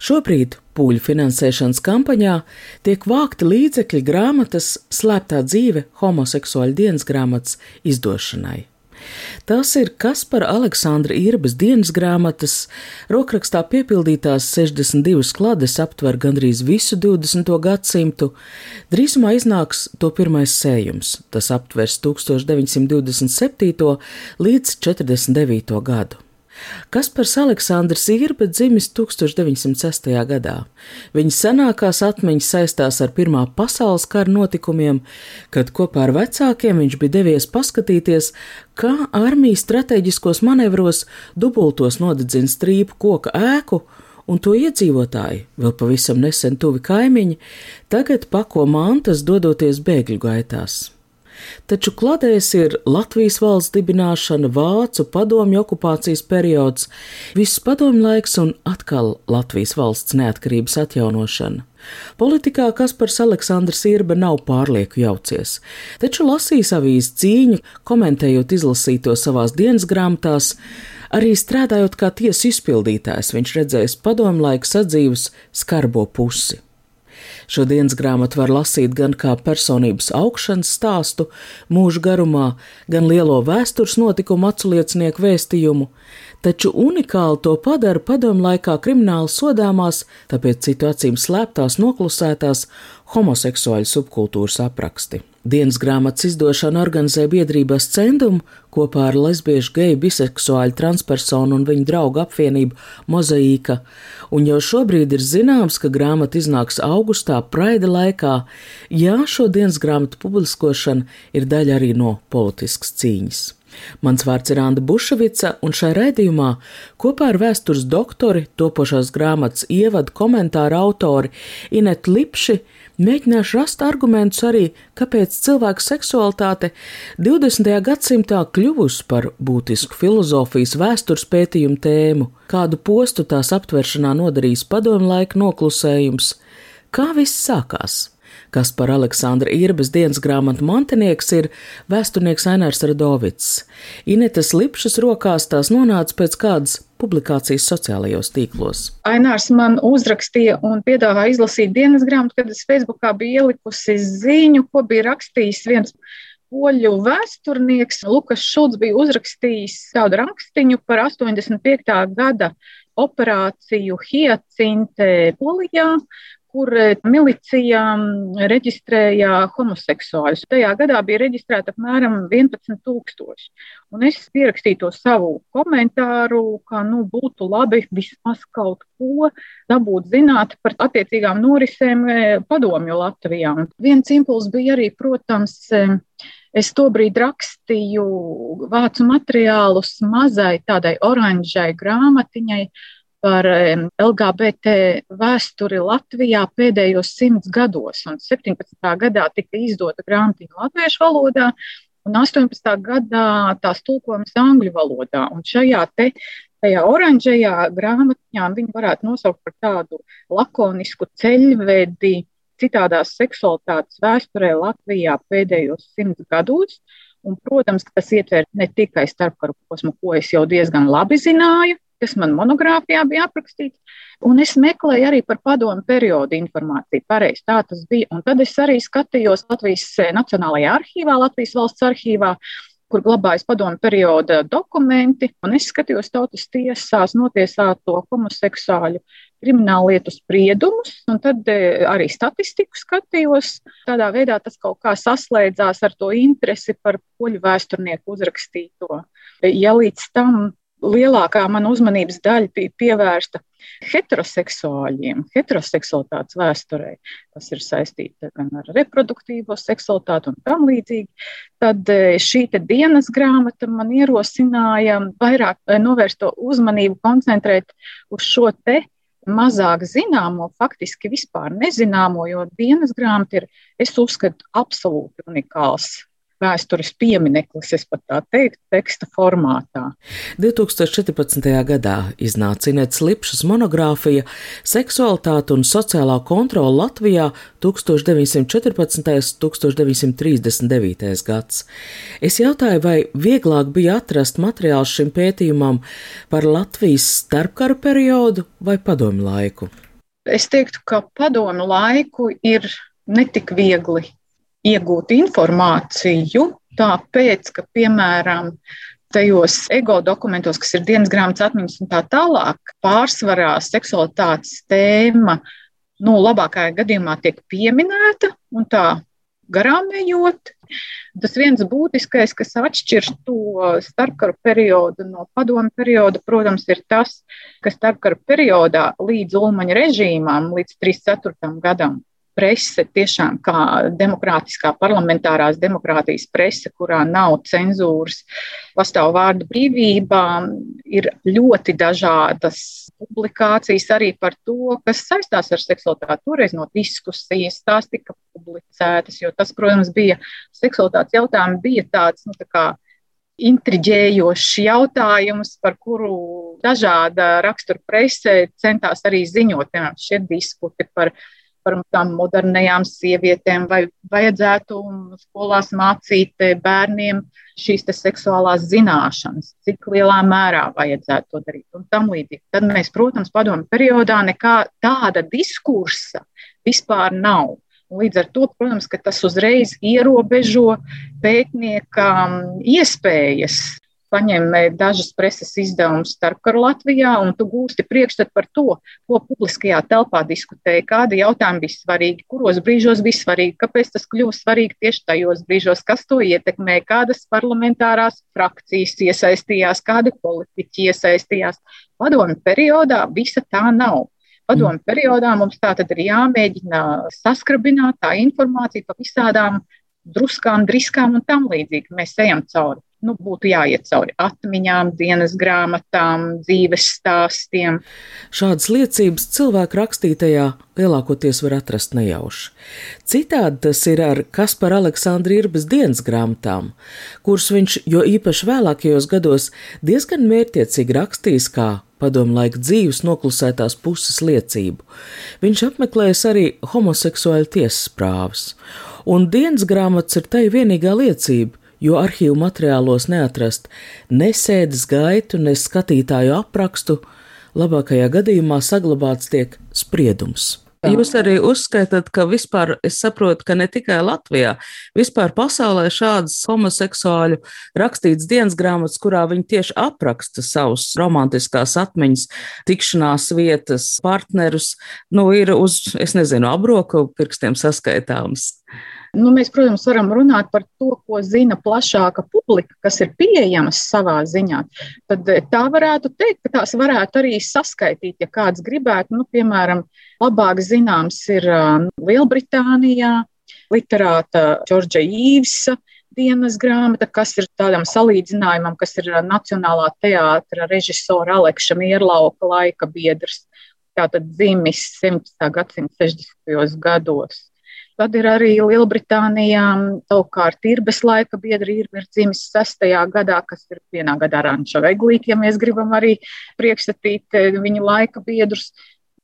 Šobrīd pūļu finansēšanas kampaņā tiek vākti līdzekļi grāmatas Slēptā dzīve homoseksuāļu dienas grāmatas izdošanai. Tās ir Kaspara Aleksandra Irbas dienas grāmatas, rokrakstā piepildītās 62 klades aptver gandrīz visu 20. gadsimtu. Drīzumā iznāks to pirmais sējums, tas aptvers 1927. līdz 49. gadu. Kaspars Aleksandrs Irba dzimis 1906. gadā. Viņa senākās atmiņas saistās ar Pirmā pasaules kara notikumiem, kad kopā ar vecākiem viņš bija devies paskatīties, kā armija strateģiskos manevros dubultos nodedzina strīpu koka ēku, un to iedzīvotāji, vēl pavisam nesen tuvi kaimiņi, tagad pako mantas dodoties bēgļu gaitās. Taču kladēs ir Latvijas valsts dibināšana, Vācu padomju okupācijas periods, viss padomju laiks un atkal Latvijas valsts neatkarības atjaunošana. Politikā Kaspars Aleksandrs Irba nav pārlieku jaucies, taču lasīs avīzes cīņu, komentējot izlasīto savās dienas grāmatās, arī strādājot kā tiesu izpildītājs, viņš redzējis padomu laiku sadzīves skarbo pusi. Šodienas grāmatu var lasīt gan kā personības augšanas stāstu mūža garumā, gan lielo vēstures notikumu aculiecinieku vēstījumu, taču unikāli to padara padomu laikā krimināli sodāmās, tāpēc citu acīm slēptās, noklusētās homoseksuāļu subkultūras apraksti. Dienas grāmatas izdošanu organizē biedrības centumu kopā ar lesbiešu, geju, biseksuāļu, transpersonu un viņu draugu apvienību Mozaīka, un jau šobrīd ir zināms, ka grāmata iznāks augustā, praida laikā. Jā, šo dienas grāmatu publiskošana ir daļa arī no politiskas cīņas. Mans vārds ir Anna Bušvica, un šai raidījumā kopā ar vēstures doktori, topošās grāmatas ievadu komentāru autori Inetu Lipši mēģināšu rast argumentus arī, kāpēc cilvēku seksualitāte 20. gadsimtā kļuvusi par būtisku filozofijas vēstures pētījumu tēmu, kādu postu tās aptveršanā nodarījis padomu laika noklusējums, kā viss sākās kas par Aleksandra Irbas dienas grāmatu mantinieks ir vēsturnieks Ainārs Radovits. Inetas Lipšas rokās tās nonāca pēc kādas publikācijas sociālajos tīklos. Ainārs man uzrakstīja un piedāvāja izlasīt dienas grāmatu, kad es Facebookā biju ielikusi ziņu, ko bija rakstījis viens poļu vēsturnieks. Lukas Šulcs bija uzrakstījis tādu rakstiņu par 85. gada operāciju Hiacinte Polijā, kur eh, milicija reģistrēja homoseksuāļus. Tajā gadā bija reģistrēta apmēram 11,000. Un es pierakstīju to savu komentāru, ka nu, būtu labi vismaz kaut ko dabūt zināt par attiecīgām norisēm eh, padomju Latvijā. Un viens impulss bija arī, protams, eh, Es tobrīd rakstīju vācu materiālus mazai tādai oranžai grāmatiņai, par LGBT vēsturi Latvijā pēdējos simts gados. Un 17. gadā tika izdota grāmatiņa latviešu valodā, un 18. gadā tās tulkojums angļu valodā. Un šajā te tajā oranžajā grāmatiņā viņi varētu nosaukt par tādu lakonisku ceļvedi citādās seksualitātes vēsturē Latvijā pēdējos simts gados. Un, protams, tas ietver ne tikai starpkaru posmu, ko es jau diezgan labi zināju, kas man monogrāfijā bija aprakstīts. Un es meklēju arī par padomu periodu informāciju. Pareizi, tā tas bija. Un tad es arī skatījos Latvijas eh, Nacionālajā arhīvā, Latvijas valsts arhīvā, kur glabājas padomu perioda dokumenti. Un es skatījos tautas tiesās notiesāto homoseksuāļu kriminālu lietu spriedumus, un tad eh, arī statistiku skatījos. Tādā veidā tas kaut kā saslēdzās ar to interesi par poļu vēsturnieku uzrakstīto. Ja līdz tam lielākā mana uzmanības daļa bija pievērsta heteroseksuāļiem, heteroseksualitātes vēsturē, kas ir saistīta gan ar reproduktīvo seksualitāti un tam līdzīgi, tad e, šī dienas grāmata man ierosināja vairāk e, novērst to uzmanību, koncentrēt uz šo te mazāk zināmo, faktiski vispār nezināmo, jo dienas grāmata ir, es uzskatu, absolūti unikāls vēstures piemineklis, es pat tā teiktu, teksta formātā. 2014. gadā iznāca Inets Lipšas monogrāfija Seksualitāte un sociālā kontrola Latvijā 1914. 1939. gads. Es jautāju, vai vieglāk bija atrast materiālu šim pētījumam par Latvijas starpkara periodu vai padomu laiku? Es teiktu, ka padomu laiku ir netik viegli iegūt informāciju, tāpēc, ka, piemēram, tajos ego dokumentos, kas ir dienas grāmatas atmiņas un tā tālāk, pārsvarā seksualitātes tēma, nu, labākajā gadījumā tiek pieminēta un tā garām ejot. Tas viens būtiskais, kas atšķir to starpkaru periodu no padomu perioda, protams, ir tas, ka starpkaru periodā līdz Ulmaņa režīmām, līdz 34. gadam, prese, tiešām kā demokrātiskā parlamentārās demokrātijas prese, kurā nav cenzūras, pastāv vārdu brīvība, ir ļoti dažādas publikācijas arī par to, kas saistās ar seksualitāti. Toreiz no diskusijas tās tika publicētas, jo tas, protams, bija seksualitātes jautājumi, bija tāds, nu, tā kā intriģējošs jautājums, par kuru dažāda rakstura presē centās arī ziņot. Piemēram, šie disputi par par tām modernajām sievietēm, vai vajadzētu skolās mācīt bērniem šīs seksuālās zināšanas, cik lielā mērā vajadzētu to darīt un tam līdzīgi. Tad mēs, protams, padomu periodā nekā tāda diskursa vispār nav. Līdz ar to, protams, tas uzreiz ierobežo pētniekam iespējas paņem dažas preses izdevumus starpkaru Latvijā, un tu gūsti priekšstatu par to, ko publiskajā telpā diskutēja, kādi jautājumi bija svarīgi, kuros brīžos bija svarīgi, kāpēc tas kļuva svarīgi tieši tajos brīžos, kas to ietekmē, kādas parlamentārās frakcijas iesaistījās, kādi politiķi iesaistījās. Padomu periodā visa tā nav. Padomu periodā mums tā tad ir jāmēģina saskrabināt tā informācija pa visādām druskām, driskām un tam līdzīgi. Mēs ejam cauri nu, būtu jāiet cauri atmiņām, dienas grāmatām, dzīves stāstiem. Šādas liecības cilvēku rakstītajā lielākoties var atrast nejauši. Citādi tas ir ar Kaspara Aleksandra Irbas dienas grāmatām, kuras viņš jo īpaši vēlākajos gados diezgan mērķiecīgi rakstījis kā padomu laika dzīves noklusētās puses liecību. Viņš apmeklējis arī homoseksuāļu tiesas prāvas, un dienas grāmatas ir tai vienīgā liecība, jo arhīvu materiālos neatrast ne sēdes gaitu, ne skatītāju aprakstu, labākajā gadījumā saglabāts tiek spriedums. Jūs arī uzskatāt, ka vispār es saprotu, ka ne tikai Latvijā, vispār pasaulē šādas homoseksuāļu rakstītas dienas grāmatas, kurā viņi tieši apraksta savus romantiskās atmiņas, tikšanās vietas, partnerus, nu ir uz, es nezinu, abroku pirkstiem saskaitāms. Nu, mēs, protams, varam runāt par to, ko zina plašāka publika, kas ir pieejamas savā ziņā. Tad eh, tā varētu teikt, ka tās varētu arī saskaitīt, ja kāds gribētu. Nu, piemēram, labāk zināms ir Lielbritānijā literāta Džordža Īvsa dienas grāmata, kas ir tādam salīdzinājumam, kas ir Nacionālā teātra režisora Alekša Mierlauka laika biedrs. Tātad dzimis 17. gadsimta 60. gados. Tad ir arī Lielbritānijā, savukārt Irbes laika biedri ir dzimis sestajā gadā, kas ir vienā gadā Ranča Veglīt, ja mēs gribam arī priekšstatīt eh, viņa laika biedrus.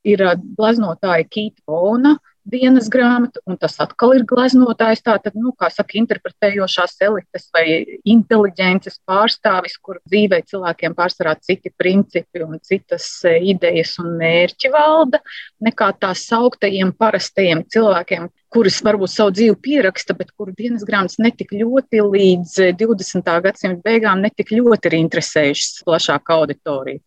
Ir eh, gleznotāja Kīta Bona, dienas grāmata, un tas atkal ir gleznotājs, tātad, nu, kā saka, interpretējošās elites vai inteliģences pārstāvis, kur dzīvē cilvēkiem pārsvarā citi principi un citas e, idejas un mērķi valda, nekā tās sauktajiem parastajiem cilvēkiem, kurus varbūt savu dzīvi pieraksta, bet kuru dienas grāmatas netik ļoti līdz 20. E, gadsimta beigām netik ļoti ir interesējušas plašāku auditoriju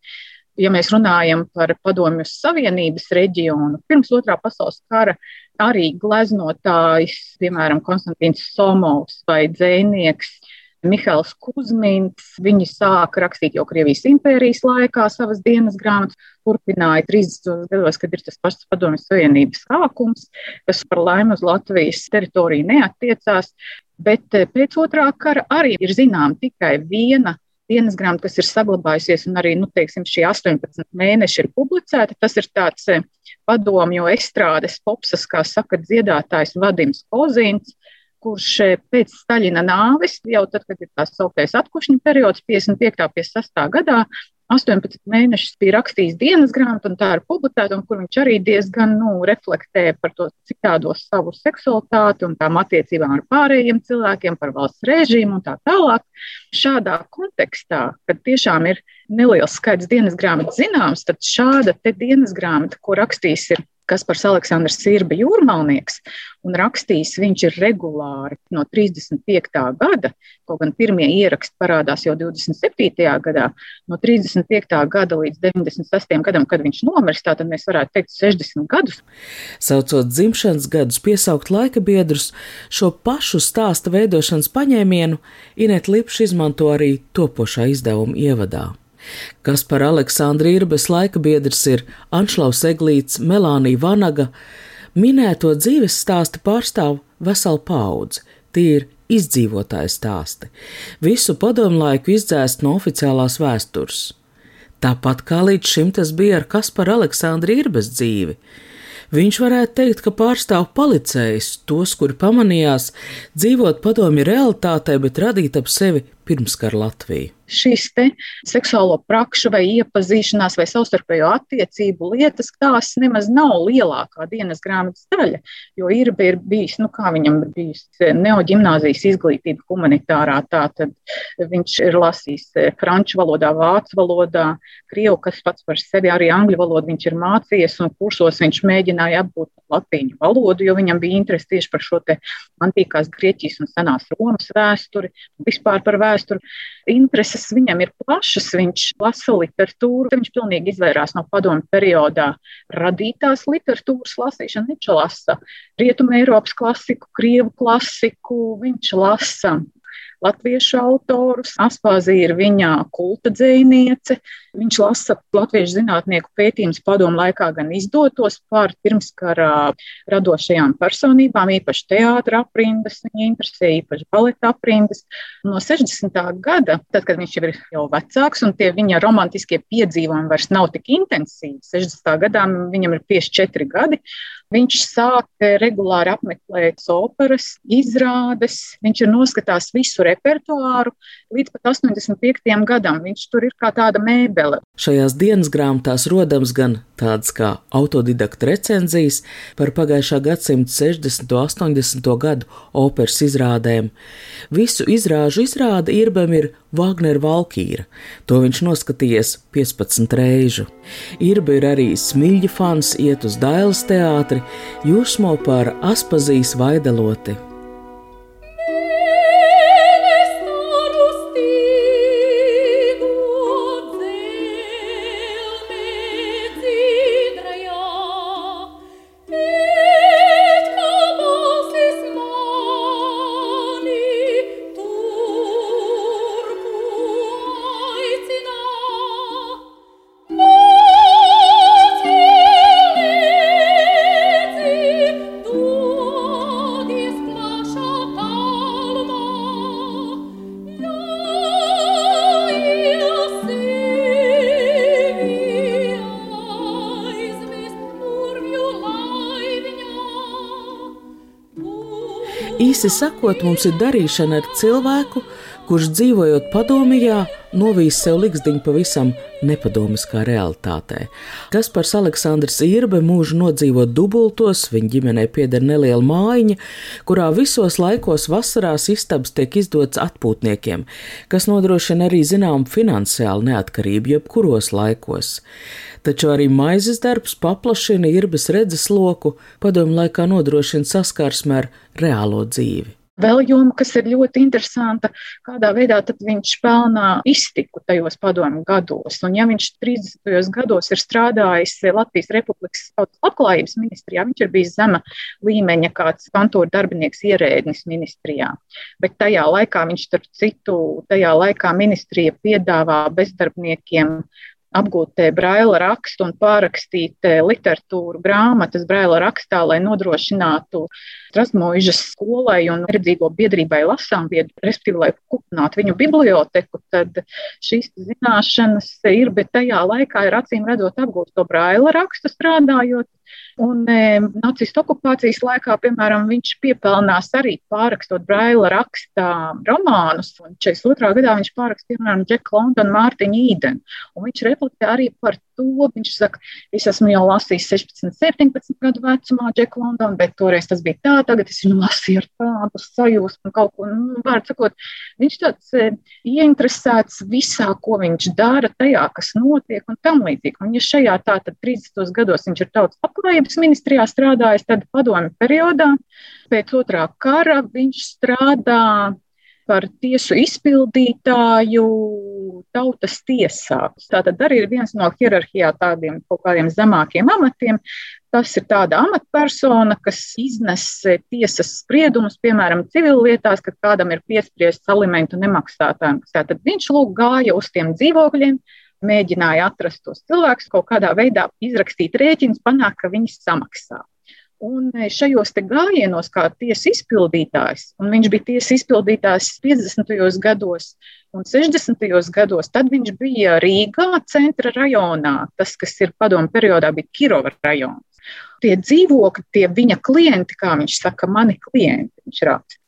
ja mēs runājam par Padomju Savienības reģionu, pirms otrā pasaules kara arī gleznotājs, piemēram, Konstantīns Somovs vai dzēnieks. Mihails Kuzmins, viņi sāka rakstīt jau Krievijas impērijas laikā savas dienas grāmatas, turpināja 30. gados, kad ir tas pats Padomju Savienības sākums, kas par laimi uz Latvijas teritoriju neatiecās, bet eh, pēc otrā kara arī ir zinām tikai viena dienas grāmata, kas ir saglabājusies, un arī nu, teiksim, šie 18 mēneši ir publicēti. Tas ir tāds eh, padomju estrādes popsas, kā saka dziedātājs Vadims Kozīns. kurš pēc Staļina nāves, jau tad, kad ir tās sauktais atkušņu periods, 55. un 56. gadā, 18 mēnešus bija rakstījis dienas grāmatu, un tā ir publicēta, un kur viņš arī diezgan nu, reflektē par to citādos savu seksualitāti un tām attiecībām ar pārējiem cilvēkiem, par valsts režīmu un tā tālāk. Šādā kontekstā, kad tiešām ir neliels skaits dienas grāmatas zināms, tad šāda dienas grāmata, ko rakstījis ir Kaspars Aleksandrs Sirba jūrmalnieks, un rakstījis viņš ir regulāri no 35. gada, kaut gan pirmie ieraksti parādās jau 27. gadā, no 35. gada līdz 96. gadam, kad viņš nomirs, tātad mēs varētu teikt 60 gadus. Saucot dzimšanas gadus, piesaukt laika biedrus, šo pašu stāsta veidošanas paņēmienu Inet Lipša izmanto arī topošā izdevuma ievadā kas par Aleksandru Irbes laika biedrs ir Anšlaus Eglīts, Melānija Vanaga, minēto dzīves stāstu pārstāv veselu paudzi. Tie ir izdzīvotāji stāsti, visu padomu laiku izdzēst no oficiālās vēstures. Tāpat kā līdz šim tas bija ar Kasparu Aleksandru Irbes dzīvi. Viņš varētu teikt, ka pārstāv policējus, tos, kuri pamanījās dzīvot padomju realitātē, bet radīt ap sevi pirmskara Latviju šīs seksuālo prakšu vai iepazīšanās vai savstarpējo attiecību lietas, tās nemaz nav lielākā dienas grāmatas daļa, jo ir, ir bijis, nu kā viņam ir bijis neoģimnāzijas izglītība humanitārā, tā tad viņš ir lasījis eh, franču valodā, vācu valodā, krievu, kas pats par sevi arī angļu valodu viņš ir mācījies un kursos viņš mēģināja apgūt latīņu valodu, jo viņam bija interesi tieši par šo te antīkās Grieķijas un senās Romas vēsturi, vispār par vēsturi. Intereses intereses viņam ir plašas, viņš lasa literatūru, viņš pilnīgi izvairās no padomu periodā radītās literatūras lasīšana. Viņš lasa Rietumē Eiropas klasiku, Krievu klasiku, viņš lasa latviešu autorus. Aspāzija ir viņa kulta dzēniece. Viņš lasa latviešu zinātnieku pētījumus padomu laikā gan izdotos par pirmskara radošajām personībām, īpaši teātra aprindas, viņa interesē īpaši baleta aprindas. No 60. gada, tad, kad viņš jau ir jau vecāks un tie viņa romantiskie piedzīvojumi vairs nav tik intensīvi, 60. gadā viņam ir 54 gadi, Viņš sāk regulāri apmeklēt operas, izrādes, viņš ir noskatās visu repertuāru līdz pat 85. gadam. Viņš tur ir kā tāda mēbele. Šajās dienas grāmatās rodams gan tādas kā autodidakta recenzijas par pagājušā gadsimta 60. un 80. gadu operas izrādēm. Visu izrāžu izrāde Irbam ir Wagner Valkīra. To viņš noskatījies 15 reižu. Irba ir arī smilģa fans, iet uz Dailas teātri, jūsmo par Aspazijas vaideloti. Īsi sakot, mums ir darīšana ar cilvēku, kurš dzīvojot padomijā, novīs sev likšdiņu pavisam nepadomiskā realitātē. Kaspars Aleksandrs Irbe mūžu nodzīvo dubultos, viņa ģimenei pieder neliela mājiņa, kurā visos laikos vasarās istabas tiek izdots atpūtniekiem, kas nodrošina arī zinām finansiālu neatkarību jebkuros laikos taču arī maizes darbs paplašina irbes redzesloku, padomu laikā nodrošina saskarsmē ar reālo dzīvi. Vēl joma, kas ir ļoti interesanta, kādā veidā viņš pelnā iztiku tajos padomu gados. Un, ja viņš 30. gados ir strādājis Latvijas Republikas labklājības ministrijā, viņš ir bijis zema līmeņa kāds kantūra darbinieks ierēdnis ministrijā. Bet tajā laikā viņš, starp citu, tajā laikā ministrija piedāvā bezdarbniekiem apgūt braila rakstu un pārrakstīt literatūru, grāmatas braila rakstā, lai nodrošinātu Strasmožas skolai un redzīgo biedrībai lasām vietu, respektīvi, lai kupinātu viņu biblioteku, tad šīs zināšanas ir, bet tajā laikā ir acīm redzot apgūt to braila rakstu strādājot Un e, nacistu okupācijas laikā, piemēram, viņš piepelnās arī pārrakstot Braila rakstā romānus. Un 42. gadā viņš pārrakstīja, piemēram, Džeku Londonu, Mārtiņu Īdenu. Un viņš reflektē arī par to, viņš saka, es esmu jau lasījis 16, 17 gadu vecumā Džeku Londonu, bet toreiz tas bija tā, tagad es viņu lasīju ar tādu sajūsmu, kaut ko, nu, vārds sakot, viņš tāds e, ieinteresēts visā, ko viņš dara, tajā, kas notiek un tam līdzīgi. Un ja šajā tātad 30. gados viņš ir tautas labklājības ministrijā strādājis, tad padomju periodā pēc otrā kara viņš strādā par tiesu izpildītāju tautas tiesā. Tātad arī ir viens no hierarhijā tādiem kaut kādiem zemākiem amatiem. Tas ir tāda amatpersona, kas iznes tiesas spriedumus, piemēram, civillietās, kad kādam ir piespriests alimentu nemaksātājiem. Tātad viņš lūk gāja uz tiem dzīvokļiem, mēģināja atrast tos cilvēkus, kaut kādā veidā izrakstīt rēķinus, panākt, ka viņi samaksā. Un e, šajos gājienos, kā tiesa izpildītājs, un viņš bija tiesa izpildītājs 50. gados un 60. gados, tad viņš bija Rīgā, centra rajonā. Tas, kas ir padomu periodā, bija Kirova rajons. Tie dzīvokļi, tie viņa klienti, kā viņš saka, mani klienti, viņš raksta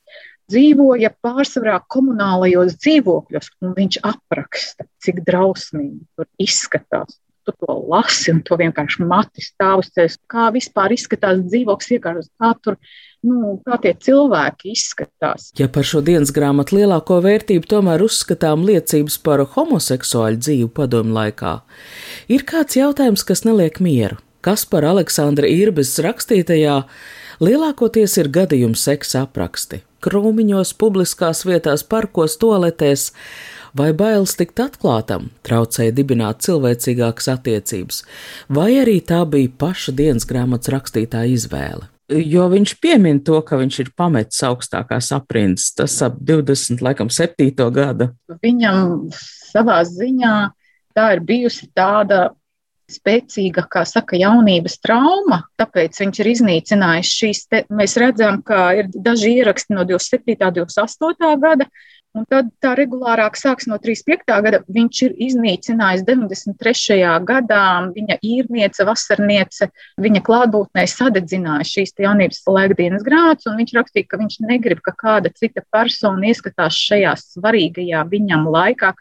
dzīvoja pārsvarā komunālajos dzīvokļos, un viņš apraksta, cik drausmīgi tur izskatās. Tu to lasi, un to vienkārši mati stāv uz ceļa. Kā vispār izskatās dzīvoklis, iekārtos, kā tur nu, kā tie cilvēki izskatās. Ja par šo dienas grāmatu lielāko vērtību tomēr uzskatām liecības par homoseksuāļu dzīvi padomu laikā, ir kāds jautājums, kas neliek mieru. Kas par Aleksandra Irbes rakstītajā lielākoties ir gadījumu seksa apraksti krūmiņos, publiskās vietās, parkos, toaletēs, vai bailes tikt atklātam traucēja dibināt cilvēcīgākas attiecības, vai arī tā bija paša dienas grāmatas rakstītāja izvēle. Jo viņš piemin to, ka viņš ir pametis augstākās aprindas, tas ap 20, laikam, 7. gada. Viņam savā ziņā tā ir bijusi tāda spēcīga, kā saka, jaunības trauma, tāpēc viņš ir iznīcinājis šīs. Te, mēs redzam, ka ir daži ieraksti no 27. un 28. gada, Un tad tā regulārāk sāks no 35. gada. Viņš ir iznīcinājis 93. gadā viņa īrniece, vasarniece, viņa klātbūtnē sadedzināja šīs jaunības laikdienas grāmatas, un viņš rakstīja, ka viņš negrib, ka kāda cita persona ieskatās šajā svarīgajā viņam laikā.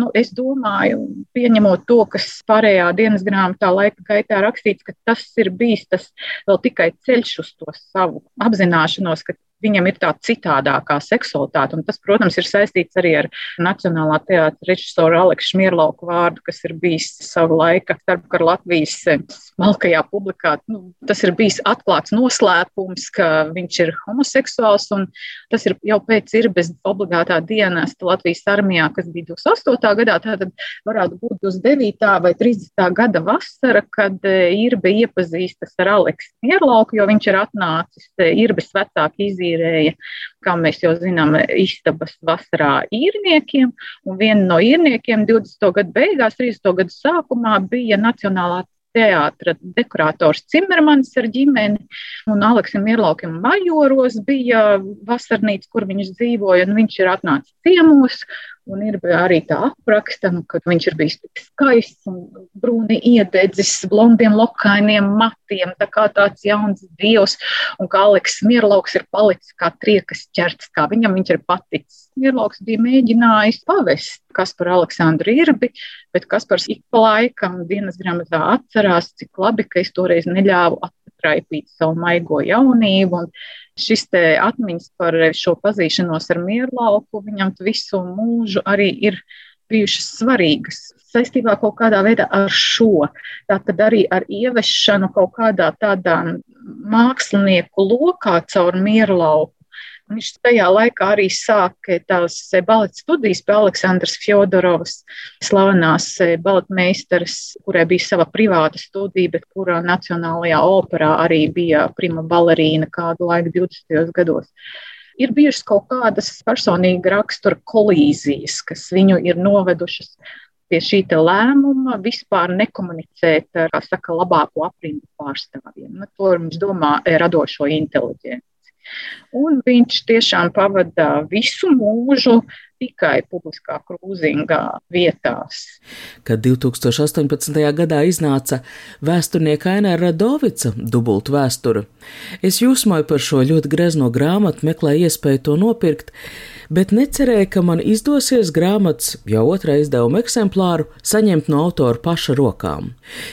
Nu, es domāju, pieņemot to, kas pārējā dienas grāmatā laika gaitā rakstīts, ka tas ir bijis tas vēl tikai ceļš uz to savu apzināšanos, ka viņam ir tā citādākā seksualitāte. Un tas, protams, ir saistīts arī ar Nacionālā teātra režisoru Aleksu Mierlauku vārdu, kas ir bijis savu laiku starpkara Latvijas eh, smalkajā publikā. Nu, tas ir bijis atklāts noslēpums, ka viņš ir homoseksuāls, un tas ir jau pēc ir bez obligātā dienesta Latvijas armijā, kas bija 28. gadā, tātad varētu būt 29. vai 30. gada vasara, kad eh, Irbe iepazīstas ar Aleksu Mierlauku, jo viņš ir atnācis eh, Irbes vecāki izīrēt izīrēja, kā mēs jau zinām, istabas vasarā īrniekiem. Un viena no īrniekiem 20. gadu beigās, 30. gadu sākumā bija Nacionālā teātra dekorators Cimermans ar ģimeni, un Aleksam Mierlaukim Majoros bija vasarnīca, kur viņš dzīvoja, un viņš ir atnācis ciemos, Un ir arī tā apraksta, nu, ka viņš ir bijis tik skaists un brūni iededzis, blondiem lokainiem matiem, tā kā tāds jauns dievs, un kā Aleks Mierlauks ir palicis kā triekas ķerts, kā viņam viņš ir paticis. Mierlauks bija mēģinājis pavest Kasparu Aleksandru Irbi, bet Kaspars ik pa laikam dienas grāmatā atcerās, cik labi, ka es toreiz neļāvu attraipīt savu maigo jaunību. Un šis atmiņas par šo pazīšanos ar mierlauku viņam visu mūžu arī ir bijušas svarīgas saistībā kaut kādā veidā ar šo. Tātad arī ar ieviešanu kaut kādā tādā mākslinieku lokā caur mierlauku Viņš tajā laikā arī sāka tās baleta studijas pie Aleksandras Fjodorovas, slavenās baletmeistaras, kurai bija sava privāta studija, bet kurā Nacionālajā operā arī bija prima balerīna kādu laiku 20. gados ir bijušas kaut kādas personīga rakstura kolīzijas, kas viņu ir novedušas pie šī lēmuma vispār nekomunicēt ar, kā saka, labāko aprindu pārstāvjiem. Nu, to mums domā radošo inteliģenci. Un viņš tiešām pavada visu mūžu tikai publiskā krūzīgā vietās. Kad 2018. gadā iznāca vēsturnieka Aina Radovica dubultu vēsturi, es jūsmoju par šo ļoti grezno grāmatu, meklēju iespēju to nopirkt, bet necerēju, ka man izdosies grāmatas jau otrā izdevuma eksemplāru saņemt no autora paša rokām.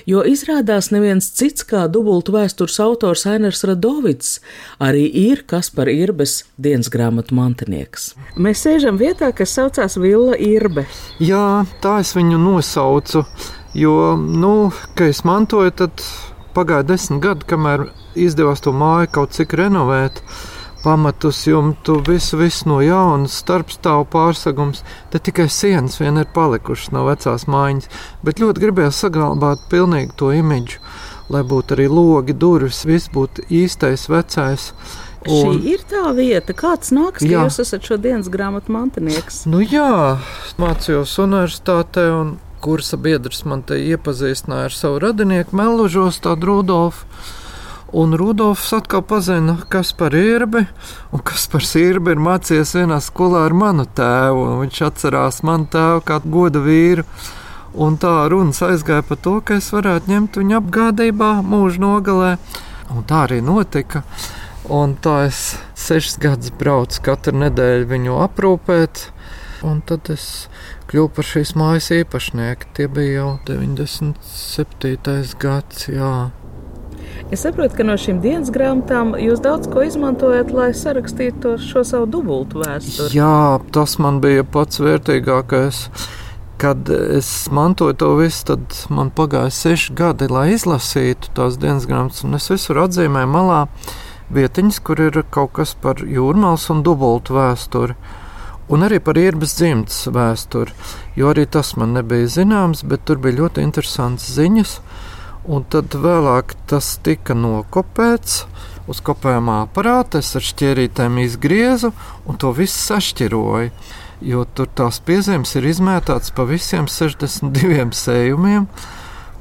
Jo izrādās neviens cits kā dubultu vēstures autors Ainers Radovits arī ir Kaspar Irbes dienas grāmatu mantinieks. Mēs sēžam vietā, kas saucās Villa Irbe. Jā, tā es viņu nosaucu, jo, nu, kad es mantoju, tad pagāja desmit gadi, kamēr izdevās to māju kaut cik renovēt pamatus jumtu, visu, visu no jauna, starpstāvu pārsegums. Te tikai sienas vien ir palikušas no vecās mājiņas, bet ļoti gribējās saglabāt pilnīgi to imidžu, lai būtu arī logi, durvis, viss būtu īstais, vecais. Un, Šī ir tā vieta, kāds nāks, ka jūs esat šodienas grāmatu mantinieks. Nu jā, mācījos universitātē un kursa biedrs man te iepazīstināja ar savu radinieku Melužos, tādu Rudolfu. Un Rudolfs atkal pazina, kas par īrbi, un kas par īrbi ir mācījies vienā skolā ar manu tēvu. Viņš atcerās manu tēvu kā goda vīru. Un tā runas aizgāja par to, ka es varētu ņemt viņu apgādībā mūža nogalē. Un tā arī notika. Un tā es sešas gadus braucu katru nedēļu viņu aprūpēt. Un tad es kļuvu par šīs mājas īpašnieku. Tie bija jau 97. gads. Jā. Es saprotu, ka no šīm dienas grāmatām jūs daudz ko izmantojat, lai sarakstītu šo savu dubultu vēsturi. Jā, tas man bija pats vērtīgākais. Kad es mantoju to visu, tad man pagāja seši gadi, lai izlasītu tās dienas grāmatas, un es visur atzīmēju malā vietiņas, kur ir kaut kas par jūrmālas un dubultu vēsturi. Un arī par ierbas dzimtas vēsturi, jo arī tas man nebija zināms, bet tur bija ļoti interesants ziņas. Un tad vēlāk tas tika nokopēts uz kopējumā aparāta. Es ar šķierītēm izgriezu un to visu sašķiroju. Jo tur tās piezīmes ir izmētātas pa visiem 62 sējumiem.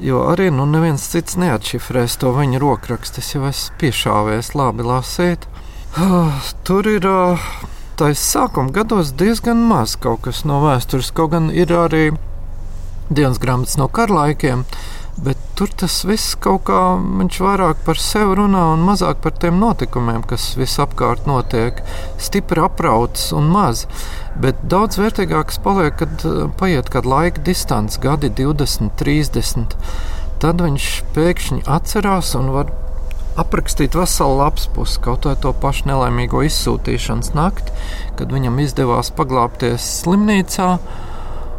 Jo arī nu, neviens cits neatšifrēs to viņa rokrakstu. Es jau esmu piešāvies, labi lasīt. Ah, tur ir taisa sākuma gados diezgan maz kaut kas no vēstures. Kaut gan ir arī dienas grāmatas no karlaikiem. Bet tur tas viss kaut kā viņš vairāk par sevi runā un mazāk par tiem notikumiem, kas visapkārt notiek. Stipri aprauts un maz. Bet daudz vērtīgāks paliek, kad eh, paiet kāda laika distance, gadi 20, 30. Tad viņš pēkšņi atcerās un var aprakstīt veselu lapas pusi, kaut vai to pašu nelaimīgo izsūtīšanas nakti, kad viņam izdevās paglāpties slimnīcā.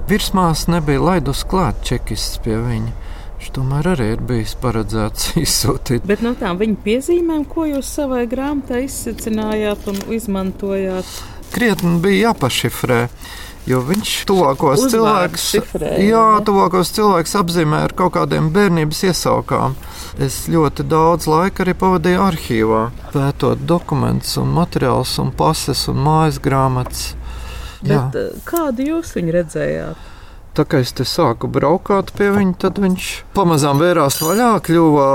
Virsmās nebija laidus klāt čekists pie viņa. Viņš tomēr arī ir bijis paredzēts izsūtīt. Bet no tām viņa piezīmēm, ko jūs savai grāmatā izsacinājāt un izmantojāt? Krietni bija jāpašifrē. Jo viņš tuvākos cilvēkus, jā, tuvākos cilvēkus apzīmē ar kaut kādiem bērnības iesaukām. Es ļoti daudz laika arī pavadīju arhīvā, pētot dokumentus, un materiālus, un pases un mājas grāmatas. Bet, jā. kādu jūs viņu redzējāt? Tā kā es te sāku braukt pie viņa, tad viņš pamazām vērās vaļā, kļuva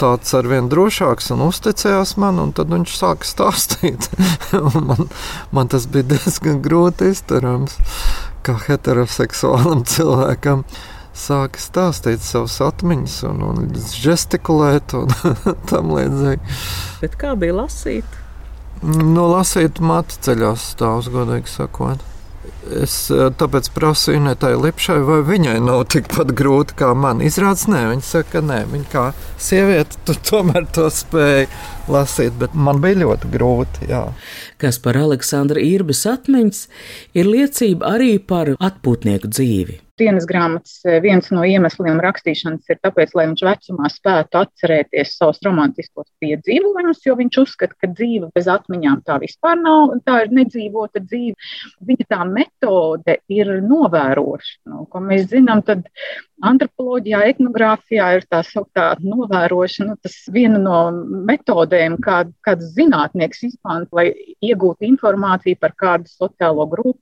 tāds ar vien drošāks un uzticējās man, un tad viņš sāka stāstīt. man, man tas bija diezgan grūti izturams, kā heteroseksuālam cilvēkam. Sāka stāstīt savas atmiņas, un, un gestikulēt, un tam līdzīgi. Bet kā bija lasīt? No lasīt matu ceļās stāvus, godīgi sakot. Es eh, tāpēc prasu Inetai Lipšai, vai viņai nav tikpat grūti kā man. Izrādās, nē, viņa saka, ka nē, viņa kā sieviete, tu tomēr to spēji lasīt, bet man bija ļoti grūti. Jā. Kas par Aleksandra Irbas atmiņas ir liecība arī par atpūtnieku dzīvi dienas grāmatas eh, viens no iemesliem rakstīšanas ir tāpēc, lai viņš vecumā spētu atcerēties savus romantiskos piedzīvojumus, jo viņš uzskata, ka dzīve bez atmiņām tā vispār nav, tā ir nedzīvota dzīve. Viņa tā metode ir novērošana, ko mēs zinām, tad antropoloģijā, etnogrāfijā ir tā sauktā novērošana, tas viena no metodēm, kā, kāds zinātnieks izmanto, lai iegūtu informāciju par kādu sociālo grupu.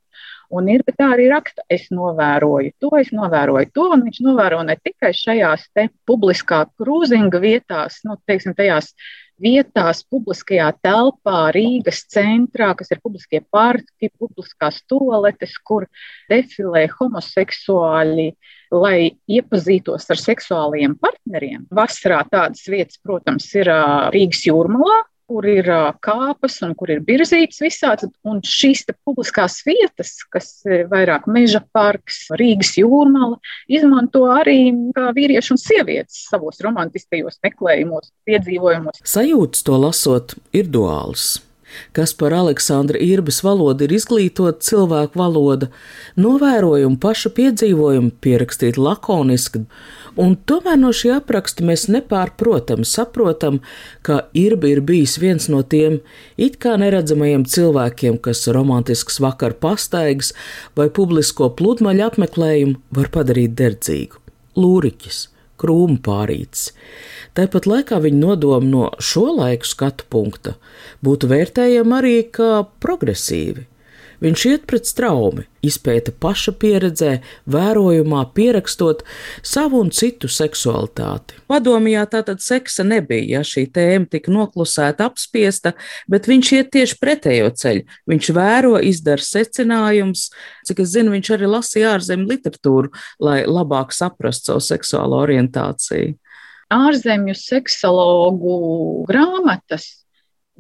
Un ir tā arī raksta, es novēroju to, es novēroju to, un viņš novēro ne tikai šajās publiskā krūzinga vietās, nu, teiksim, tajās vietās, publiskajā telpā, Rīgas centrā, kas ir publiskie parki, publiskās toaletes, kur defilē homoseksuāļi, lai iepazītos ar seksuāliem partneriem. Vasarā tādas vietas, protams, ir Rīgas jūrmalā, kur ir kāpas un kur ir virzītas visādi. Un šīs publiskās vietas, kas ir vairāk meža parks, Rīgas jūrmala, izmanto arī vīrieši un sievietes savos romantiskajos meklējumos, piedzīvojumos. Sajūtas to lasot ir duāls kas par Aleksandra Irbas valodu ir izglītota cilvēku valoda, novērojumu pašu piedzīvojumu pierakstīt lakoniski, un tomēr no šī apraksta mēs nepārprotam saprotam, ka Irba ir bijis viens no tiem it kā neredzamajiem cilvēkiem, kas romantisks vakar pastaigas vai publisko pludmaļu apmeklējumu var padarīt derdzīgu. Lūriķis, krūmu pārīts. Tāpat laikā viņa nodoma no šo laiku skatu punkta būtu vērtējama arī kā progresīvi. Viņš iet pret straumi, izpēta paša pieredzē, vērojumā, pierakstot savu un citu seksualitāti. Padomjā tātad seksa nebija, ja šī tēma tika noklusēta, apspiesta, bet viņš iet tieši pretējo ceļu. Viņš vēro, izdara secinājumus, cik es zinu, viņš arī lasīja ārzemju literatūru, lai labāk saprastu savu seksuālo orientāciju ārzemju seksologu grāmatas.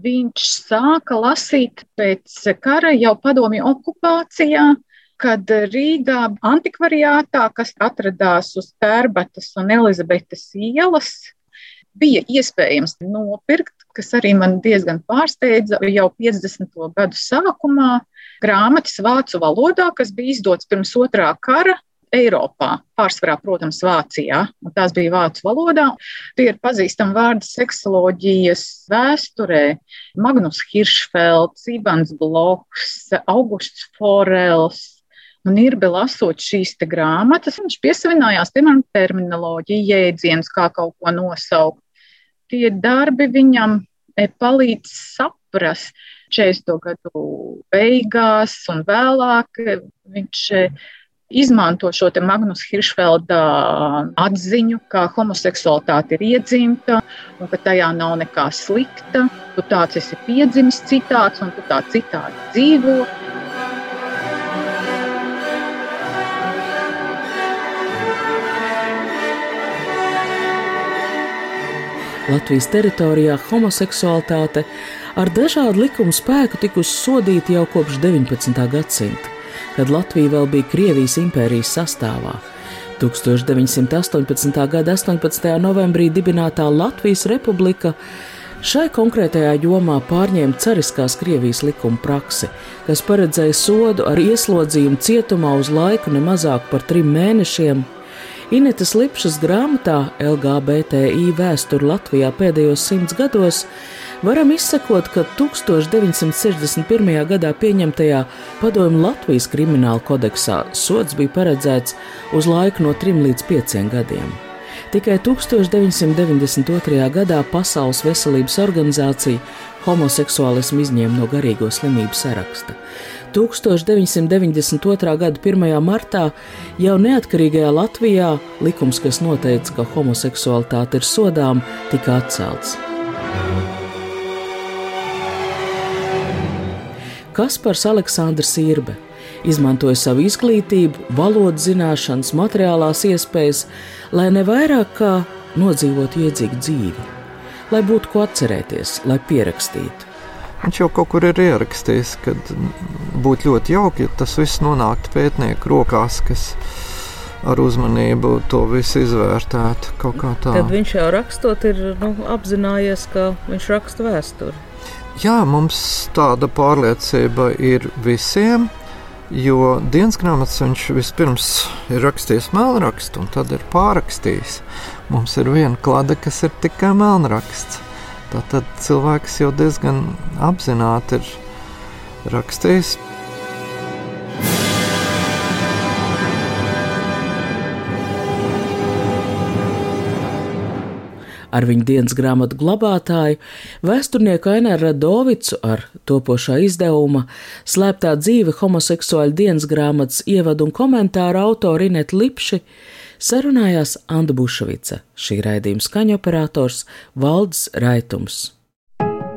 Viņš sāka lasīt pēc kara jau padomju okupācijā, kad Rīgā antikvariātā, kas atradās uz Tērbatas un Elizabetes ielas, bija iespējams nopirkt, kas arī man diezgan pārsteidza jau 50. gadu sākumā, grāmatas vācu valodā, kas bija izdots pirms otrā kara, Eiropā, pārsvarā, protams, Vācijā, un tās bija vācu valodā. Tie ir pazīstami vārdi seksoloģijas vēsturē. Magnus Hiršfelds, Ivans Bloks, Augusts Forels. Un ir bija lasot šīs grāmatas, viņš piesavinājās, piemēram, terminoloģiju, jēdzienus, kā kaut ko nosaukt. Tie darbi viņam e, palīdz saprast 40. gadu beigās un vēlāk. Viņš e, izmanto šo Magnus Hiršfelda atziņu, ka homoseksualitāte ir iedzimta un ka tajā nav nekā slikta. Tu tāds esi piedzimis citāds un tu tā citādi dzīvo. Latvijas teritorijā homoseksualitāte ar dažādu likumu spēku tikusi sodīta jau kopš 19. gadsimta kad Latvija vēl bija Krievijas impērijas sastāvā. 1918. gada 18. novembrī dibinātā Latvijas republika šai konkrētajā jomā pārņēma cariskās Krievijas likuma praksi, kas paredzēja sodu ar ieslodzījumu cietumā uz laiku ne mazāk par trim mēnešiem. Inetas Lipšas grāmatā LGBTI vēsture Latvijā pēdējos simts gados varam izsekot, ka 1961. gadā pieņemtajā padomju Latvijas krimināla kodeksā sods bija paredzēts uz laiku no 3 līdz 5 gadiem. Tikai 1992. gadā Pasaules veselības organizācija homoseksuālismu izņēma no garīgo slimību saraksta. 1992. gada 1. martā jau neatkarīgajā Latvijā likums, kas noteica, ka homoseksualitāte ir sodām, tika atcelts. Kaspars Aleksandrs Irbe izmantoja savu izglītību, valodas zināšanas, materiālās iespējas, lai ne vairāk kā nodzīvotu iedzīgu dzīvi, lai būtu ko atcerēties, lai pierakstītu. Viņš jau kaut kur ir ierakstījis, ka būtu ļoti jauki, ja tas viss nonāktu pētnieku rokās, kas ar uzmanību to visu izvērtētu. Tad viņš jau rakstot, ir nu, apzinājies, ka viņš raksta vēsturi. Jā, mums tāda pārliecība ir visiem. Jo dienas grāmatas viņš vispirms ir rakstījis melnrakstu, un tad ir pārrakstījis. Mums ir viena klāte, kas ir tikai melnraksts. Tad cilvēks jau diezgan apzināti ir rakstījis. Ar viņu dienas grāmatu glabātāju, vēsturnieku Aināru Radovicu ar topošā izdevuma Slēptā dzīve homoseksuāļu dienas grāmatas ievadu un komentāru autori Inet Lipši sarunājās Anda Bušvica, šī raidījuma skaņoperators Valdes Raitums.